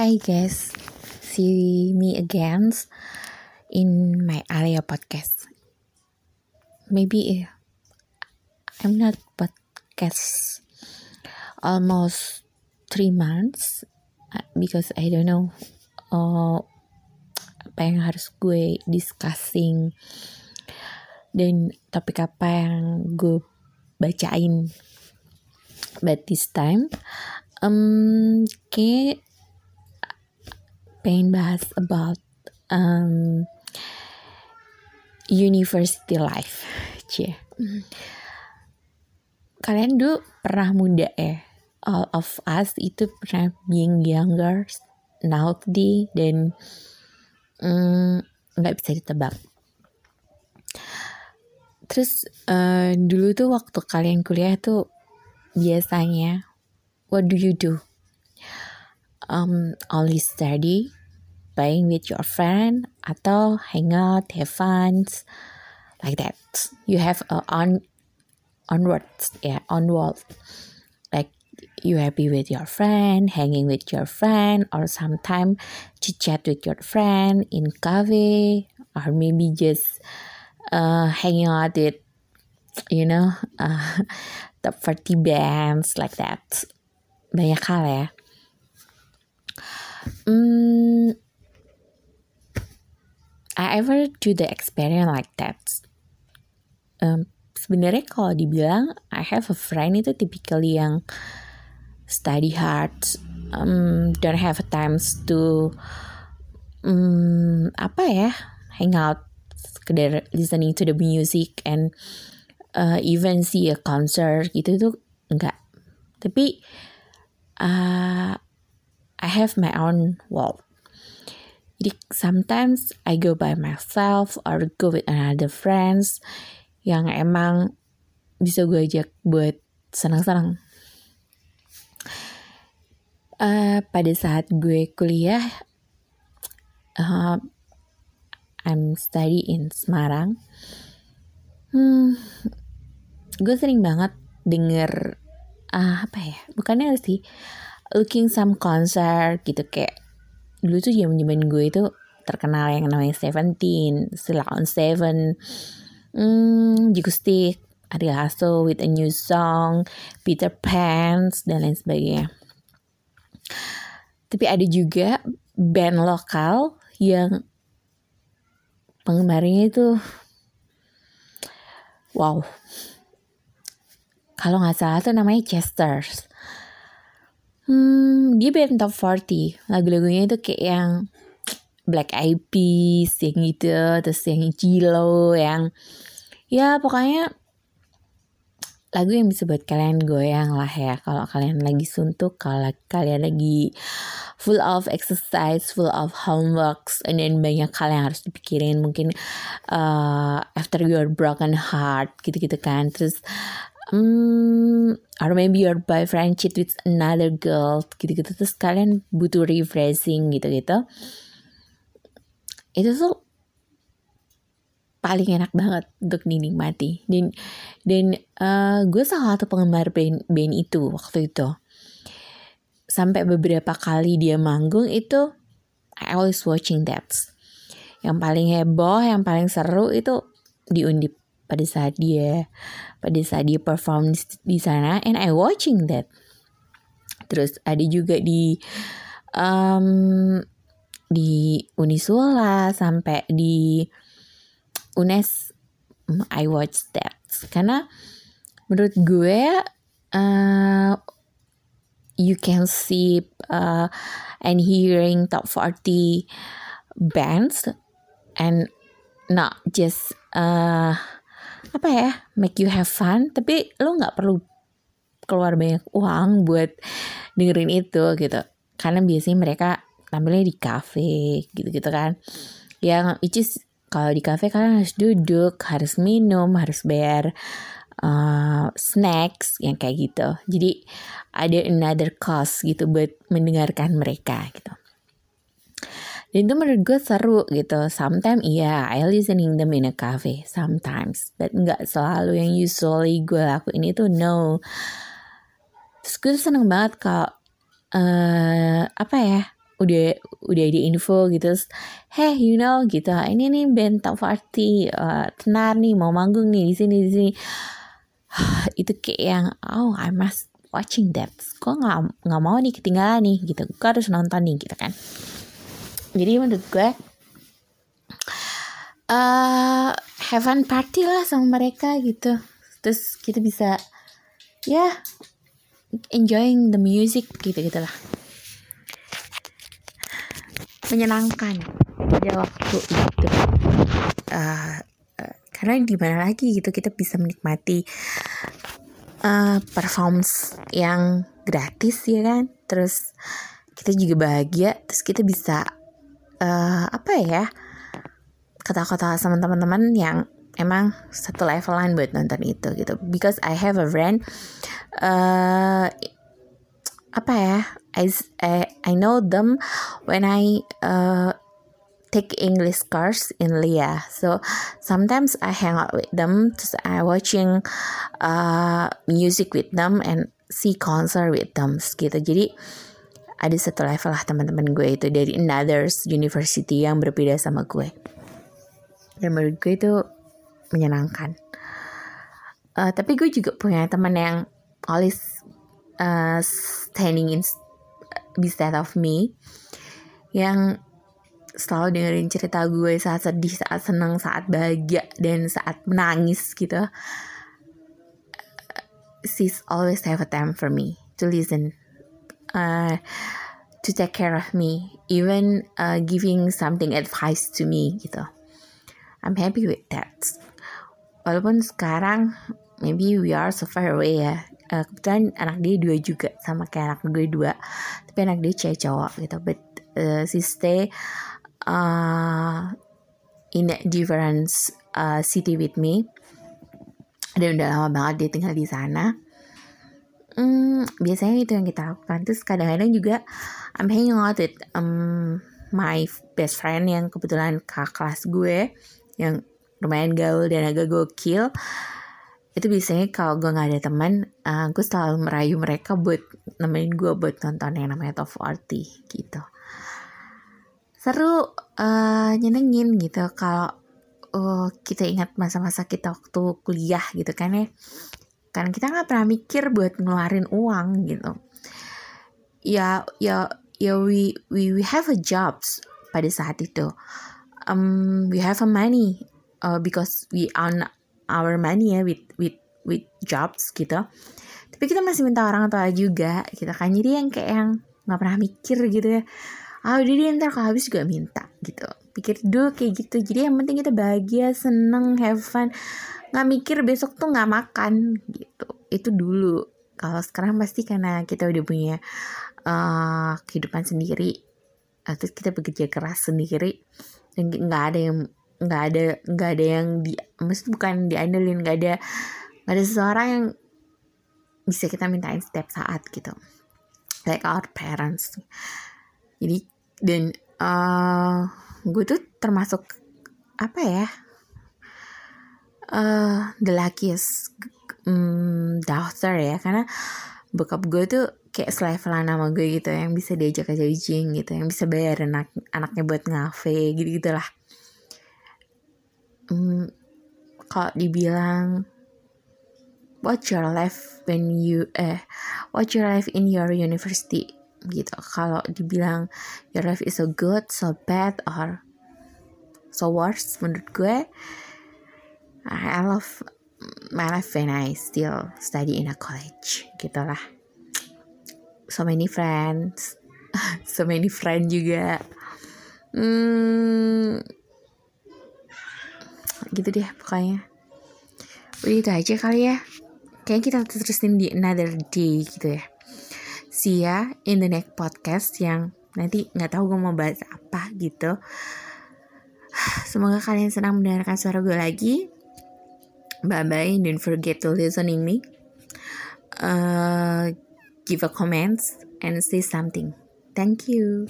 Hi guys, see me again in my area podcast. Maybe I'm not podcast almost three months uh, because I don't know uh, apa yang harus gue discussing dan topik apa yang gue bacain. But this time, um, kayak pengen bahas about um, university life. Cie. Kalian dulu pernah muda ya? All of us itu pernah being younger now today dan nggak mm, bisa ditebak. Terus uh, dulu tuh waktu kalian kuliah tuh biasanya what do you do? Um, only study, playing with your friend, atau hang out, have fun, like that. You have a on onwards, yeah, onward. Like you happy with your friend, hanging with your friend, or sometime chit chat with your friend in cafe, or maybe just uh, hanging out with, you know, uh, top 40 bands like that. Banyak hal ya. Hmm, I ever do the experience like that. Um, Sebenarnya kalau dibilang I have a friend itu typically yang study hard, um, don't have times to um, apa ya, hang out, sekedar listening to the music and uh, even see a concert gitu tuh enggak. Tapi uh, I have my own world. Jadi sometimes I go by myself or go with another friends yang emang bisa gue ajak buat senang-senang. Uh, pada saat gue kuliah, uh, I'm study in Semarang. Hmm, gue sering banget denger uh, apa ya? Bukannya sih looking some concert gitu kayak dulu tuh zaman zaman gue itu terkenal yang namanya Seventeen, Still Seven, hmm, Stick, Ari Lasso with a new song, Peter Pan dan lain sebagainya. Tapi ada juga band lokal yang penggemarnya itu wow. Kalau nggak salah tuh namanya Chesters Hmm, dia band top 40. Lagu-lagunya itu kayak yang Black Eyed Peas, yang gitu, terus yang Jilo, yang ya pokoknya lagu yang bisa buat kalian goyang lah ya kalau kalian lagi suntuk kalau kalian lagi full of exercise full of homeworks then banyak yang harus dipikirin mungkin uh, after your broken heart gitu-gitu kan terus um, or maybe your boyfriend cheat with another girl gitu-gitu. Terus kalian butuh refreshing gitu-gitu. Itu tuh paling enak banget untuk dinikmati. Dan dan uh, gue salah satu penggemar band band itu waktu itu. Sampai beberapa kali dia manggung itu I always watching that. Yang paling heboh yang paling seru itu di undip pada saat dia pada saat dia perform di sana and I watching that. Terus ada juga di um, di Unisula sampai di UNES I watch that. Karena menurut gue uh, you can see uh, and hearing top 40 bands and not just uh, apa ya make you have fun tapi lo nggak perlu keluar banyak uang buat dengerin itu gitu. Karena biasanya mereka tampilnya di cafe gitu-gitu kan. Yang which is kalau di cafe kalian harus duduk harus minum harus bayar uh, snacks yang kayak gitu. Jadi ada another cost gitu buat mendengarkan mereka gitu dan itu menurut gue seru gitu. Sometimes iya, I listening them in a cafe. Sometimes. But nggak selalu yang usually gue lakuin itu no. Terus gue seneng banget kalau uh, apa ya udah udah ada info gitu hey you know gitu ini nih band top party uh, tenar nih mau manggung nih di sini di sini itu kayak yang oh I must watching that gue nggak nggak mau nih ketinggalan nih gitu gue harus nonton nih gitu kan jadi menurut gue uh, have fun party lah sama mereka gitu. Terus kita bisa ya yeah, enjoying the music gitu gitulah menyenangkan pada waktu itu uh, uh, karena di mana lagi gitu kita bisa menikmati uh, performance yang gratis ya kan? Terus kita juga bahagia terus kita bisa uh, apa ya kata-kata sama teman-teman yang emang satu levelan buat nonton itu gitu because I have a friend uh, apa ya I, I I know them when I uh, take English course in Lia. So sometimes I hang out with them, just I watching uh, music with them and see concert with them gitu. Jadi ada satu level lah teman-teman gue itu dari another university yang berbeda sama gue. Dan menurut gue itu menyenangkan. Uh, tapi gue juga punya teman yang always uh, standing in beside of me yang selalu dengerin cerita gue saat sedih, saat senang, saat bahagia, dan saat menangis gitu. She's always have a time for me to listen, uh, to take care of me, even uh, giving something advice to me gitu. I'm happy with that. Walaupun sekarang maybe we are so far away ya. Uh, kebetulan anak dia dua juga sama kayak anak gue dua. Tapi anak dia cewek cowok gitu. But uh, she stay uh, in a different uh, city with me. Dan udah lama banget dia tinggal di sana hmm, biasanya itu yang kita lakukan. Terus kadang-kadang juga I'm hanging out with um, my best friend yang kebetulan kakak kelas gue yang lumayan gaul dan agak gokil. Itu biasanya kalau gue nggak ada teman uh, gue selalu merayu mereka buat nemenin gue buat nonton yang namanya Top 40 gitu. Seru uh, nyenengin gitu kalau uh, kita ingat masa-masa kita waktu kuliah gitu kan ya kan kita nggak pernah mikir buat ngeluarin uang gitu. Ya ya ya we we we have a jobs pada saat itu. Um we have a money uh, because we on our money ya with with with jobs gitu. Tapi kita masih minta orang tua juga kita kan. Jadi yang kayak yang nggak pernah mikir gitu ya. Ah udah deh ntar kalau habis juga minta gitu. Pikir dulu kayak gitu. Jadi yang penting kita bahagia seneng have fun nggak mikir besok tuh nggak makan gitu. Itu dulu. Kalau sekarang pasti karena kita udah punya uh, kehidupan sendiri terus kita bekerja keras sendiri dan nggak ada yang nggak ada nggak ada yang di maksud bukan diandelin nggak ada nggak ada seseorang yang bisa kita mintain setiap saat gitu. Like our parents. Jadi dan uh, gue tuh termasuk apa ya uh, the luckiest um, daughter ya. Karena bokap gue tuh kayak selevelan nama gue gitu yang bisa diajak aja ujing gitu yang bisa bayar anak anaknya buat ngafe gitu gitulah hmm, kalau dibilang what your life when you eh what your life in your university? Gitu. Kalau dibilang your life is so good so bad or so worse menurut gue I love my life when I still study in a college gitulah. So many friends so many friend juga. Hmm, gitu deh pokoknya. Udah itu aja kali ya. Kayaknya kita terusin di another day gitu ya. See ya in the next podcast yang nanti nggak tahu gue mau bahas apa gitu. Semoga kalian senang mendengarkan suara gue lagi bye bye don't forget to listening me. Uh, give a comments and say something. Thank you